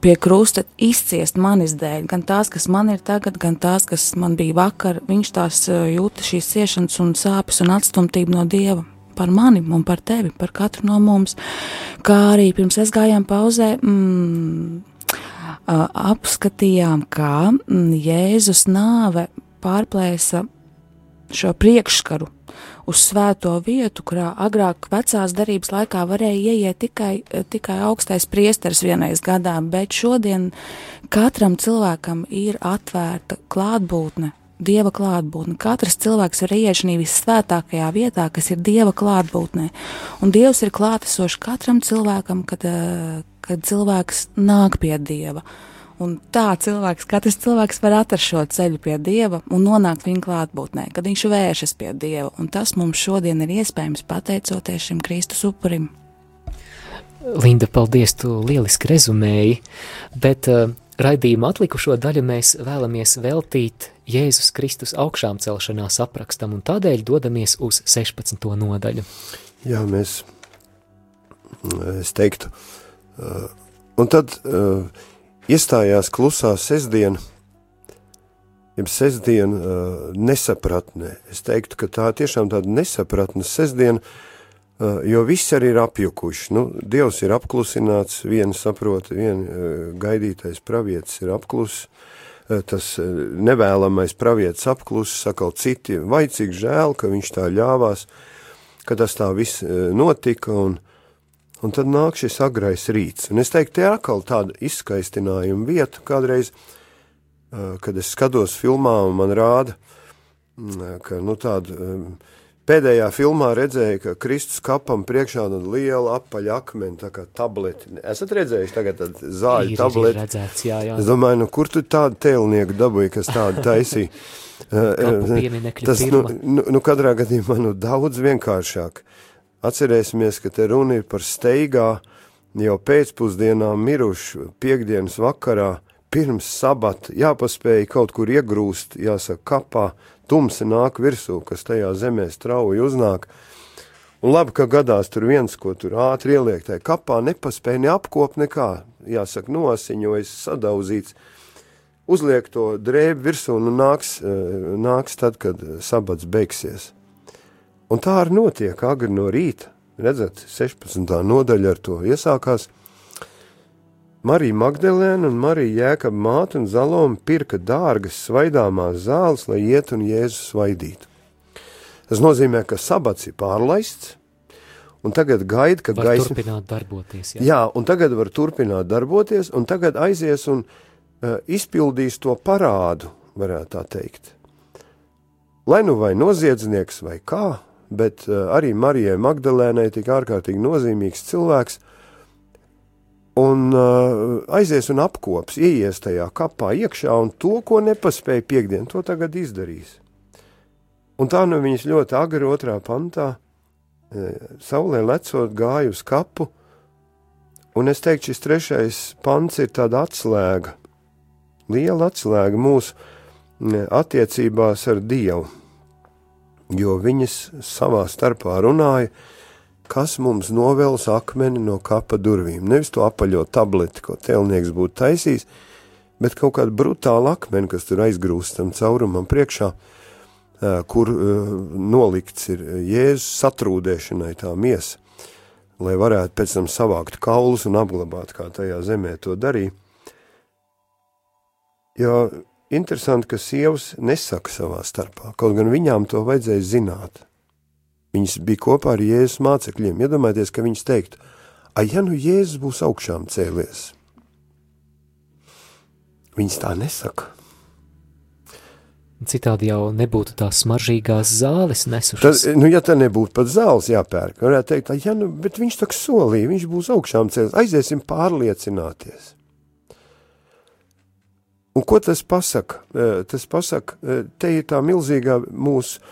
pie krusta izciest manis dēļ, gan tās, kas man ir tagad, gan tās, kas man bija vakar, viņš tās jūta šīs ciešanas un sāpes un atstumtību no Dieva par mani un par tevi, par katru no mums. Kā arī pirms es gājām pauzē, mm, apskatījām, kā mm, Jēzus nāve pārplēsa šo priekšskaru uz svēto vietu, kurā agrāk vecās darības laikā varēja ieiet tikai, tikai augstais priesteris vienreiz gadā, bet šodien katram cilvēkam ir atvērta klātbūtne dieva klātbūtne. Katrs cilvēks var ieiet šajā visvētākajā vietā, kas ir dieva klātbūtnē. Un dievs ir klātesošs katram cilvēkam, kad, eh, kad cilvēks nāk pie dieva. Un tā cilvēks, katrs cilvēks var atrast šo ceļu pie dieva un nonākt viņa klātbūtnē, kad viņš vēršas pie dieva. Un tas mums šodien ir iespējams pateicoties šim Kristus upurim. Linda, paldies, tu lieliski rezumēji, bet uh, raidījuma atlikušo daļu mēs vēlamies veltīt Jēzus Kristus augšām celšanās aprakstam, un tādēļ dodamies uz 16. nodaļu. Jā, mēs, es teiktu, uh, un tad uh, iestājās klusā sestdiena, jeb sestdiena uh, nesapratnē. Es teiktu, ka tā tiešām tāda nesapratne sestdiena, uh, jo viss arī ir apjukuši. Nu, Dievs ir apklusināts, viena saprota, viena uh, gaidītais pravietis ir apklusis, Eh, tas eh, nevēlamais pravietis apklusis, sakal citi, vai cik žēl, ka viņš tā ļāvās, ka tas tā viss eh, notika, un, un tad nāk šis agrais rīts. Un es teiktu, te atkal tāda izskaistinājuma vieta, kādreiz, kad es skatos filmā un man rāda, ka, nu, tāda Pēdējā filmā redzēja, ka Kristus kapam priekšā ir liela apaļa akmeņa, tā kā tableti. Esat redzējuši tagad tādu zāļu tableti? Redzēts, jā, jā. Es domāju, nu kur tu tādu tēlnieku dabūji, kas tādu taisīja? Tas, nu, nu, nu, katrā gadījumā, nu, daudz vienkāršāk. Atcerēsimies, ka te runa ir par steigā jau pēcpusdienā mirušu piekdienas vakarā, pirms sabata, jāpaspēja kaut kur iegrūst, jāsaka, kapā, tumsa nāk virsū, kas tajā zemē strauji uznāk. Un labi, ka gadās tur viens, ko tur ātri ieliek tajā kapā, nepaspēja neapkop nekā, jāsaka, nosiņojas, sadauzīts. Uzliek to drēbi virsū un nāks, eh, nāks tad, kad sabats beigsies. Un tā arī notiek agri no rīta. Redzat, 16. nodaļa ar to iesākās – Marija Magdalēna un Marija Jēkab māte un Zaloma pirka dārgas svaidāmās zāles, lai iet un Jēzu svaidītu. Tas nozīmē, ka sabats ir pārlaists, un tagad gaida, ka gaisma... Var turpināt darboties, jā. Jā, un tagad var turpināt darboties, un tagad aizies un uh, izpildīs to parādu, varētu tā teikt. Lai nu vai noziedznieks vai kā, bet uh, arī Marijai Magdalēnai tik ārkārtīgi nozīmīgs cilvēks – un uh, aizies un apkops, ieies tajā kapā iekšā, un to, ko nepaspēja piekdien, to tagad izdarīs. Un tā nu viņas ļoti agri otrā pantā, e, saulē lecot gāja uz kapu, un es teiktu, šis trešais pants ir tāda atslēga, liela atslēga mūsu attiecībās ar Dievu, jo viņas savā starpā runāja, kas mums novels akmeni no kapa durvīm. Nevis to apaļo tableti, ko tēlnieks būtu taisījis, bet kaut kādu brutālu akmeni, kas tur aizgrūstam caurumam priekšā, kur nolikts ir Jēzus satrūdēšanai tā miesa, lai varētu pēc tam savākt kaulus un apglabāt, kā tajā zemē to darīja. Jo interesanti, ka sievas nesaka savā starpā, kaut gan viņām to vajadzēja zināt – Viņas bija kopā ar Jēzus mācekļiem. Iedomājieties, ka viņas teiktu, ai, ja nu Jēzus būs augšām cēlies. Viņas tā nesaka. Citādi jau nebūtu tās smaržīgās zāles nesušas. Tad, nu, ja tā nebūtu pat zāles jāpērk, varētu teikt, ja, nu, bet viņš tā solīja, viņš būs augšām cēlies, aiziesim pārliecināties. Un ko tas pasaka? Tas pasaka, te ir tā milzīgā mūsu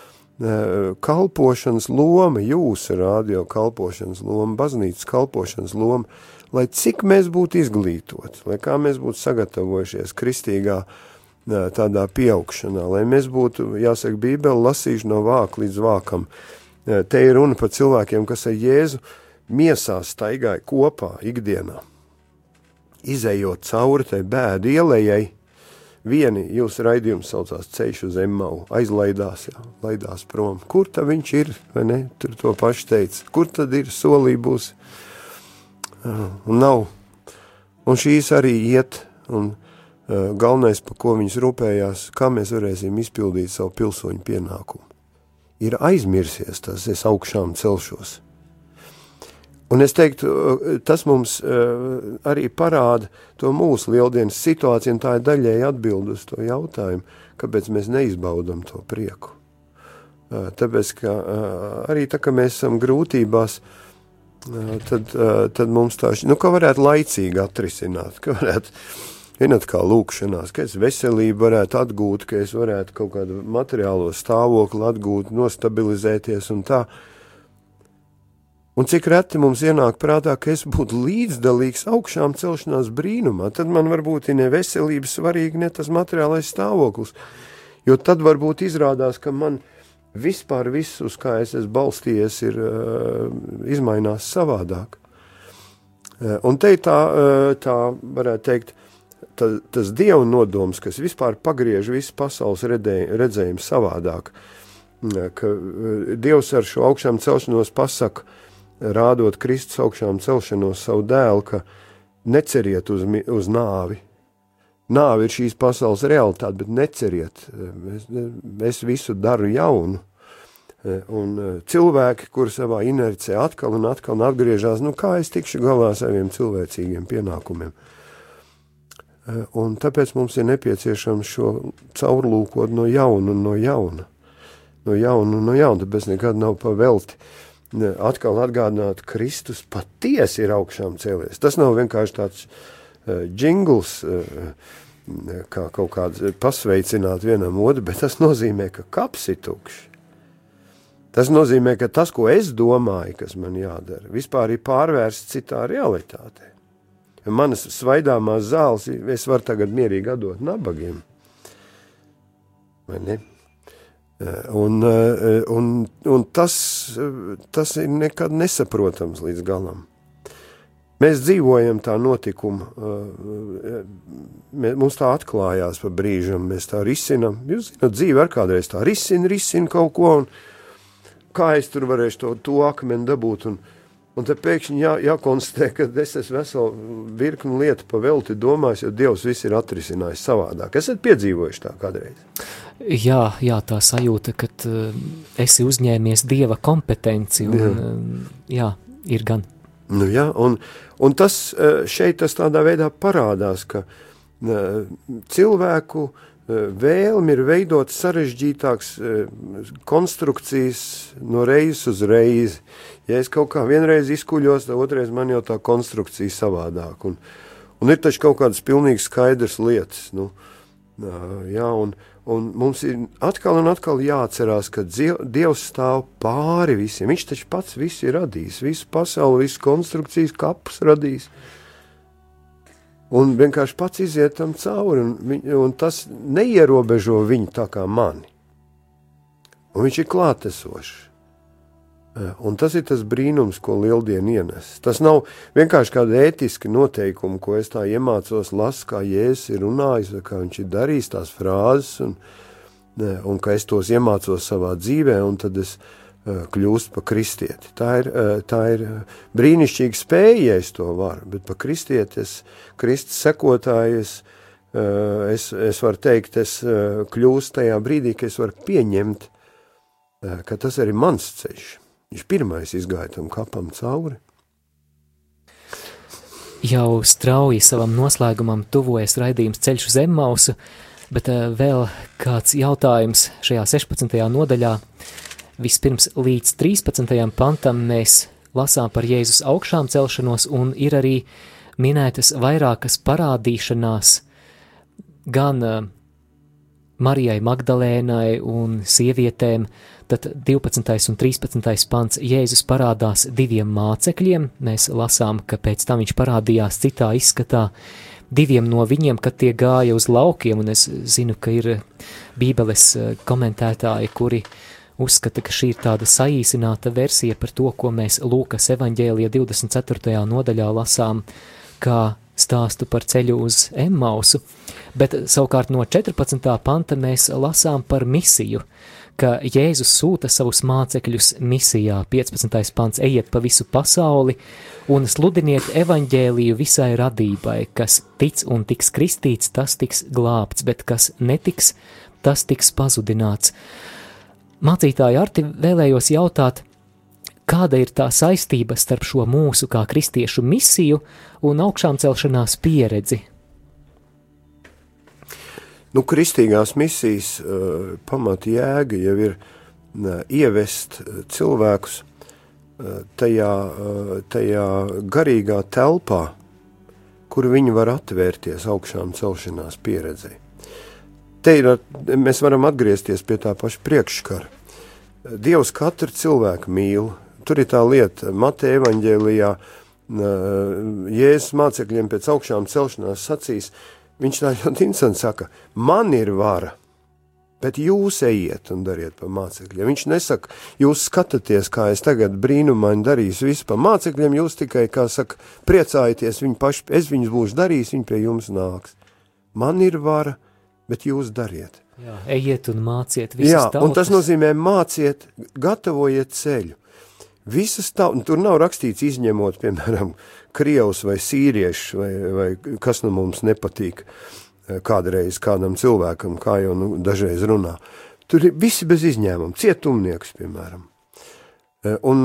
kalpošanas loma, jūsu radio kalpošanas loma, baznīcas kalpošanas loma, lai cik mēs būtu izglītoti, lai kā mēs būtu sagatavojušies kristīgā tādā pieaugšanā, lai mēs būtu, jāsaka, bībeli lasījuši no vāka līdz vākam. Te ir runa par cilvēkiem, kas ar Jēzu miesā staigāja kopā ikdienā, izējot cauri tai bēdu ielējai, Vieni jūsu raidījums saucās Ceļš uz Emmau, aizlaidās, jā, laidās prom. Kur tad viņš ir? Tur to pašu teica. Kur tad ir solī būs? Un nav. Un šīs arī iet, un uh, galvenais, par ko viņas rūpējās, kā mēs varēsim izpildīt savu pilsoņu pienākumu. Ir aizmirsies tas, es augšām celšos. Un es teiktu, eh, tas mums uh, arī parāda to mūsu lieldienas situāciju, un tā ir daļēji atbild uz to jautājumu, kāpēc mēs neizbaudam to prieku. Uh, tāpēc, ka arī tā, ka mēs esam grūtībās, tad, tad mums tā, nu, ka varētu laicīgi atrisināt, ka varētu, vienot kā lūkšanās, ka es veselību varētu atgūt, ka es varētu kaut kādu materiālo stāvokli atgūt, nostabilizēties un tā, uh, Un cik reti mums ienāk prātā, ka es būtu līdzdalīgs augšām celšanās brīnumā, tad man varbūt ir ne veselība svarīga, ne tas materiālais stāvoklis. Jo tad varbūt izrādās, ka man vispār viss, uz kā es esmu balstījies, ir uh, izmainās savādāk. Uh, un te tā, uh, tā varētu teikt, ta, tas dieva nodoms, kas vispār pagriež visu pasaules redzējumu savādāk, ka dievs ar šo augšām celšanos pasaka, rādot Kristus augšām celšanos savu dēlu, ka neceriet uz, uz nāvi. Nāve ir šīs pasaules realitāte, bet neceriet. Es, es visu daru jaunu. Un cilvēki, kur savā inercē atkal un atkal atgriežas, nu kā es tikšu galā ar saviem cilvēcīgiem pienākumiem. Un tāpēc mums ir nepieciešams šo caurlūkot no jauna un no jauna. No jauna un no jauna, tāpēc nekad nav pavelti. Uh, atkal atgādināt, ka Kristus patiesi ir augšām cēlies. Tas nav vienkārši tāds uh, jingls, uh, kā kaut kāds pasveicināt vienam otru, bet tas nozīmē, ka kaps ir tukšs. Tas nozīmē, ka tas, ko es domāju, kas man jādara, vispār ir pārvērsts citā realitātē. Manas svaidāmās zāles es varu tagad mierīgi atdot nabagiem. Vai ne? Eh, un, eh, un, un tas, tas ir nekad nesaprotams līdz galam. Mēs dzīvojam tā notikuma, eh, mums tā atklājās pa brīžam, mēs tā risinam. Jūs zināt, dzīve ar kādreiz tā risina, risina kaut ko, un kā es tur varēšu to, to akmeni dabūt, un, un te pēkšņi jā, jākonstatē, ka es esmu veselu virkni lietu pa velti domājis, jo Dievs viss ir atrisinājis savādāk. Esat piedzīvojuši tā kādreiz? Jā, jā, tā sajūta, ka uh, esi uzņēmies dieva kompetenci, un jā, uh, jā ir gan. Nu, jā, un, un tas uh, šeit tas tādā veidā parādās, ka uh, cilvēku uh, vēlmi ir veidot sarežģītākas uh, konstrukcijas no reizes uz reizi. Ja es kaut kā vienreiz izkuļos, tad otrais man jau tā konstrukcija savādāk. Un, un ir taču kaut kādas pilnīgi skaidras lietas. Nu, jā, un, uh, Un mums ir atkal un atkal jāatcerās, ka Dievs stāv pāri visiem. Viņš taču pats visu ir radījis, visu pasauli, visas konstrukcijas, kapus radījis. Un vienkārši pats iziet tam cauri, un, un tas neierobežo viņu tā kā mani. Un viņš ir klātesošs. Eh, un tas ir tas brīnums, ko lieldiena ienes. Tas nav vienkārši kāda ētiska noteikuma, ko es tā iemācos, lasu, kā Jēzus ir runājis, kā viņš ir darījis tās frāzes, un, un ka es tos iemācos savā dzīvē, un tad es uh, kļūstu par kristieti. Tā ir, tā ir brīnišķīga spēja, ja es to varu, bet par kristieti, es, Kristus sekotājs, uh, es, es varu teikt, es kļūstu tajā brīdī, ka es varu pieņemt, ka tas arī mans ceļš Viņš pirmais izgāja tam kapam cauri. Jau strauji savam noslēgumam tuvojas raidījums ceļš uz Emmausu, bet uh, vēl kāds jautājums šajā 16. nodaļā. Vispirms līdz 13. pantam mēs lasām par Jēzus augšām celšanos un ir arī minētas vairākas parādīšanās gan uh, Marijai Magdalēnai un sievietēm, tad 12. un 13. pants Jēzus parādās diviem mācekļiem, mēs lasām, ka pēc tam viņš parādījās citā izskatā diviem no viņiem, kad tie gāja uz laukiem, un es zinu, ka ir bībeles eh, komentētāji, kuri uzskata, ka šī ir tāda saīsināta versija par to, ko mēs Lūkas evaņģēlija 24. nodaļā lasām, kā stāstu par ceļu uz Emmausu, bet savukārt no 14. panta mēs lasām par misiju, ka Jēzus sūta savus mācekļus misijā. 15. pants ejiet pa visu pasauli un sludiniet evaņģēliju visai radībai, kas tic un tiks kristīts, tas tiks glābts, bet kas netiks, tas tiks pazudināts. Mācītāji Arti vēlējos jautāt, kāda ir tā saistība starp šo mūsu kā kristiešu misiju un augšām celšanās pieredzi? Nu, kristīgās misijas uh, pamata jēga jau ir uh, ievest uh, cilvēkus uh, tajā, uh, tajā garīgā telpā, kur viņi var atvērties augšām celšanās pieredzei. Te ir, mēs varam atgriezties pie tā paša priekškara. Dievs katru cilvēku mīl, tur ir tā lieta, Mateja evaņģēlijā, Jēzus mācekļiem pēc augšām celšanās sacīs, viņš tā ļoti interesanti saka, man ir vara, bet jūs ejiet un dariet pa mācekļiem. Viņš nesaka, jūs skatāties, kā es tagad brīnumaini darīšu visu pa mācekļiem, jūs tikai, kā saka, priecājieties, viņi paši, es viņus būšu darījis, viņi pie jums nāks. Man ir vara, bet jūs dariet. Jā, ejiet un māciet visus Jā, tautas. un tas nozīmē māciet, gatavojiet ceļu. Visas tā, tur nav rakstīts izņemot, piemēram, krievus vai sīriešus, vai, vai kas nu mums nepatīk kādreiz kādam cilvēkam, kā jau nu, dažreiz runā. Tur ir visi bez izņēmuma, cietumnieks, piemēram. Un,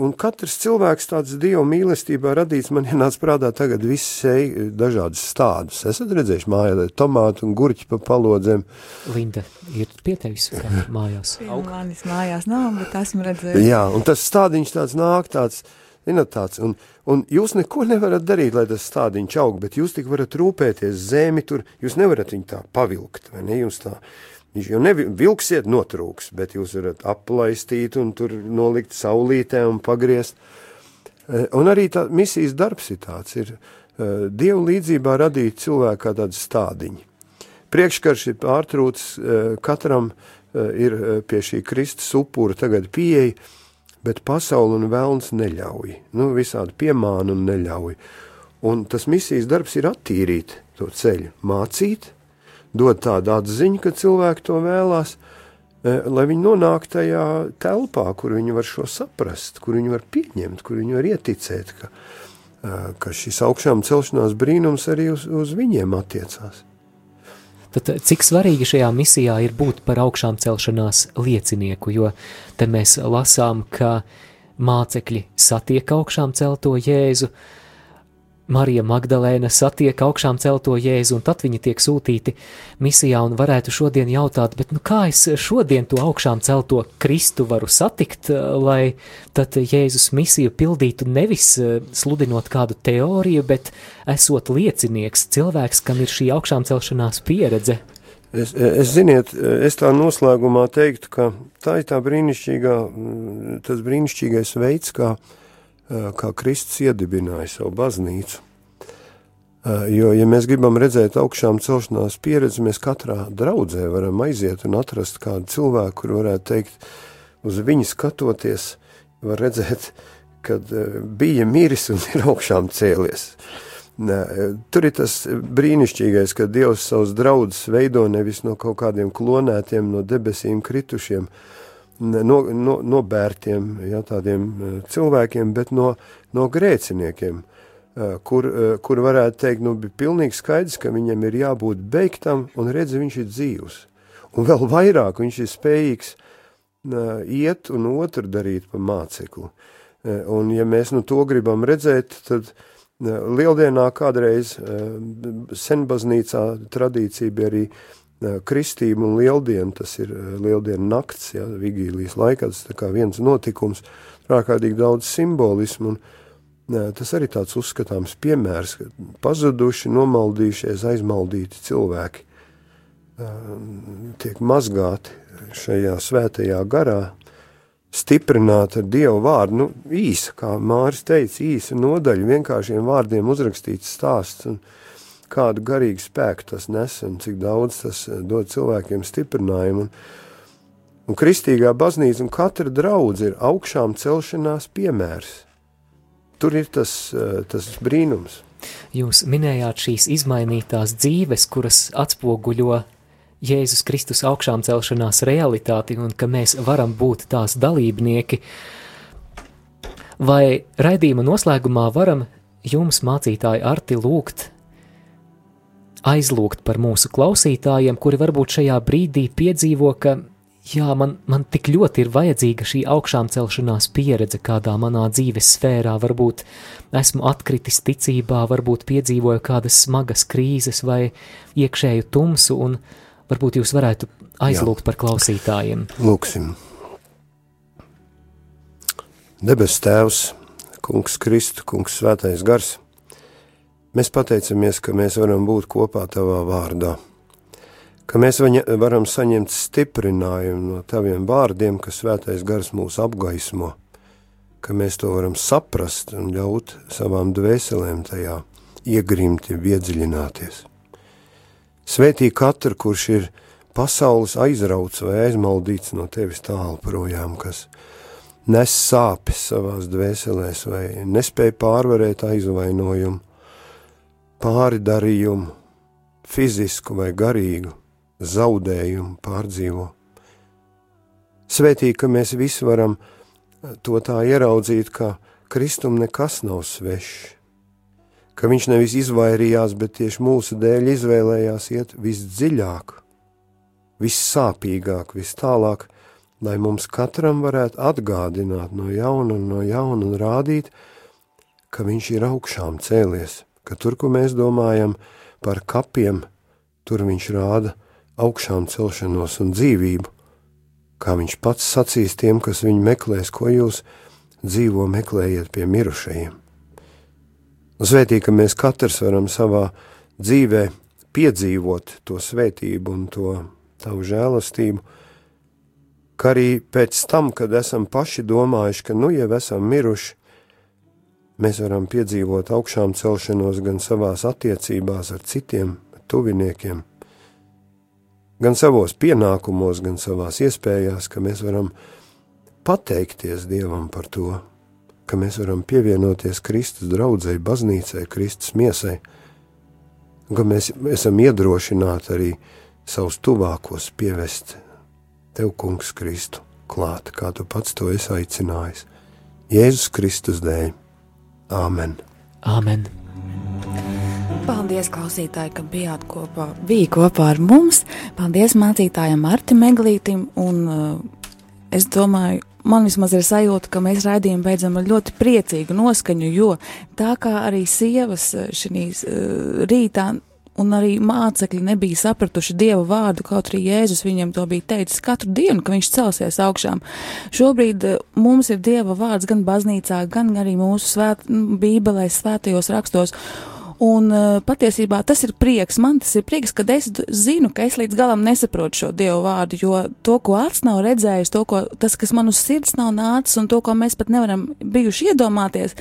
un katrs cilvēks tāds Dieva mīlestībā radīts, man ienāca prātā tagad sej dažādas stādus. Esat redzējuši mājā tomātu un gurķi pa palodzēm. Linda ir pie tevis kā mājās. Manis mājās nav, bet esmu redzējis. Jā, un tas stādiņš tāds nāk, tāds, zināt, tāds, un, un jūs neko nevarat darīt, lai tas stādiņš aug, bet jūs tik varat rūpēties zemi tur, jūs nevarat viņu tā pavilkt, vai ne, jūs tā, Viņš jau nevilksiet notrūks, bet jūs varat aplaistīt un tur nolikt saulītē un pagriezt. Un arī tā misijas darbs ir tāds, ir Dievu līdzībā radīt cilvēku kā tādu stādiņu. Priekškarš ir pārtrūcis, katram ir pie šī Kristus upura tagad pieeja, bet pasauli un vēlns neļauj. Nu, visādi piemāna un neļauj. Un tas misijas darbs ir attīrīt to ceļu, mācīt, dod tādu atziņu, ka cilvēki to vēlās, lai viņi nonāktu tajā telpā, kur viņi var šo saprast, kur viņi var pieņemt, kur viņi var ieticēt, ka, ka šis augšām celšanās brīnums arī uz, uz viņiem attiecās. Tad cik svarīgi šajā misijā ir būt par augšām celšanās liecinieku, jo te mēs lasām, ka mācekļi satiek augšām celto Jēzu, uh, Marija Magdalēna satiek augšām celto Jēzu, un tad viņi tiek sūtīti misijā, un varētu šodien jautāt, bet nu kā es šodien to augšām celto Kristu varu satikt, lai tad Jēzus misiju pildītu nevis eh, sludinot kādu teoriju, bet esot liecinieks, cilvēks, kam ir šī augšām celšanās pieredze. Es, es ziniet, es tā noslēgumā teiktu, ka tā ir tā brīnišķīgā, tas brīnišķīgais veids, kā uh, kā Kristus iedibināja savu baznīcu. Eh, jo, ja mēs gribam redzēt augšām celšanās pieredzi, mēs katrā draudzē varam aiziet un atrast kādu cilvēku, kur varētu teikt, uz viņu skatoties, var redzēt, kad eh, bija miris un ir augšām cēlies. Nē, tur ir tas brīnišķīgais, ka Dievs savus draudus veido nevis no kaut kādiem klonētiem, no debesīm kritušiem, uh, no, no, no bērtiem, ja, tādiem e, cilvēkiem, bet no, no grēciniekiem, e, kur, e, kur varētu teikt, nu, bija pilnīgi skaidrs, ka viņam ir jābūt beigtam, un redzi, viņš ir dzīvs. Un vēl vairāk viņš ir spējīgs iet un otru darīt pa mācekli. Un ja mēs nu to gribam redzēt, tad Lieldienā kādreiz senbaznīcā tradīcija bija arī kristība un lieldiena, tas ir lieldiena nakts, ja, vigīlijas laikā, tas kā viens notikums, ārkārtīgi daudz simbolismu, un tas arī tāds uzskatāms piemērs, ka pazuduši, nomaldījušies, aizmaldīti cilvēki tiek mazgāti šajā svētajā garā, stiprināta ar Dievu vārdu, nu, īsa, kā Māris teica, īsa nodaļa, vienkāršiem vārdiem uzrakstīts stāsts, un kādu garīgu spēku tas nes, un cik daudz tas eh, dod cilvēkiem stiprinājumu, un, un kristīgā baznīca un katra draudz ir augšām celšanās piemērs. Tur ir tas, eh, tas brīnums. Jūs minējāt šīs izmainītās dzīves, kuras atspoguļo Jēzus Kristus augšām celšanās realitāti un ka mēs varam būt tās dalībnieki. Vai raidījuma noslēgumā varam jums, mācītāji, arti lūgt, aizlūgt par mūsu klausītājiem, kuri varbūt šajā brīdī piedzīvo, ka jā, man, man tik ļoti ir vajadzīga šī augšām celšanās pieredze kādā manā dzīves sfērā, varbūt esmu atkritis ticībā, varbūt piedzīvoju kādas smagas krīzes vai iekšēju tumsu un, Varbūt jūs varētu aizlūgt Jā. par klausītājiem. Lūksim. Debes Tēvs, Kungs Kristu, Kungs Svētais Gars, mēs pateicamies, ka mēs varam būt kopā Tavā vārdā, ka mēs varam saņemt stiprinājumu no Taviem vārdiem, ka Svētais Gars mūs apgaismo, ka mēs to varam saprast un ļaut savām dvēselēm tajā iegrimti, iedziļināties. Svētī katru, kurš ir pasaules aizrauts vai aizmaldīts no tevis tālu projām, kas nes sāpes savās dvēselēs vai nespēja pārvarēt aizvainojumu, pāridarījumu, fizisku vai garīgu zaudējumu pārdzīvo. Svētī, ka mēs visi varam to tā ieraudzīt, ka Kristum nekas nav svešs, ka viņš nevis izvairījās, bet tieši mūsu dēļ izvēlējās iet visdziļāk, vissāpīgāk, vis tālāk, lai mums katram varētu atgādināt no jauna un no jauna un rādīt, ka viņš ir augšām cēlies, ka tur, kur mēs domājam par kapiem, tur viņš rāda augšām celšanos un dzīvību, kā viņš pats sacīs tiem, kas viņu meklēs, ko jūs dzīvo meklējiet pie mirušajiem. Svētīgi, ka mēs katrs varam savā dzīvē piedzīvot to svētību un to tavu žēlastību, ka arī pēc tam, kad esam paši domājuši, ka nu jau esam miruši, mēs varam piedzīvot augšām celšanos gan savās attiecībās ar citiem tuviniekiem, gan savos pienākumos, gan savās iespējās, ka mēs varam pateikties Dievam par to, ka mēs varam pievienoties Kristus draudzēji, baznīcai, Kristus miesai, ka mēs esam iedrošināti arī savus tuvākos pievest Tev, Kungs, Kristu klāt, kā Tu pats to esi aicinājis. Jēzus Kristus dēļ. Āmen! Āmen. Paldies, klausītāji, ka bijāt kopā, bija kopā ar mums. Paldies mācītājam Martim Eglītim, un uh, es domāju, man vismaz ir sajūta, ka mēs raidījumu beidzam ar ļoti priecīgu noskaņu, jo tā kā arī sievas eh, šīs uh, rītā un arī mācekļi nebija sapratuši Dieva vārdu, kaut arī Jēzus viņiem to bija teicis katru dienu, ka viņš celsies augšām. Šobrīd uh, mums ir Dieva vārds gan baznīcā, gan arī mūsu svēt, bībelē, svētajos rakstos. Un uh, patiesībā tas ir prieks. Man tas ir prieks, kad es zinu, ka es līdz galam nesaprotu šo dievu vārdu, jo to, ko acis nav redzējis, to, ko, tas, kas man uz sirds nav nācis, un to, ko mēs pat nevaram bijuši iedomāties,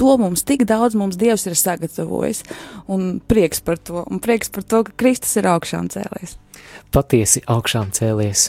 to mums tik daudz mums dievs ir sagatavojis. Un prieks par to, un prieks par to, ka Kristus ir augšām cēlies. Patiesi augšām cēlies.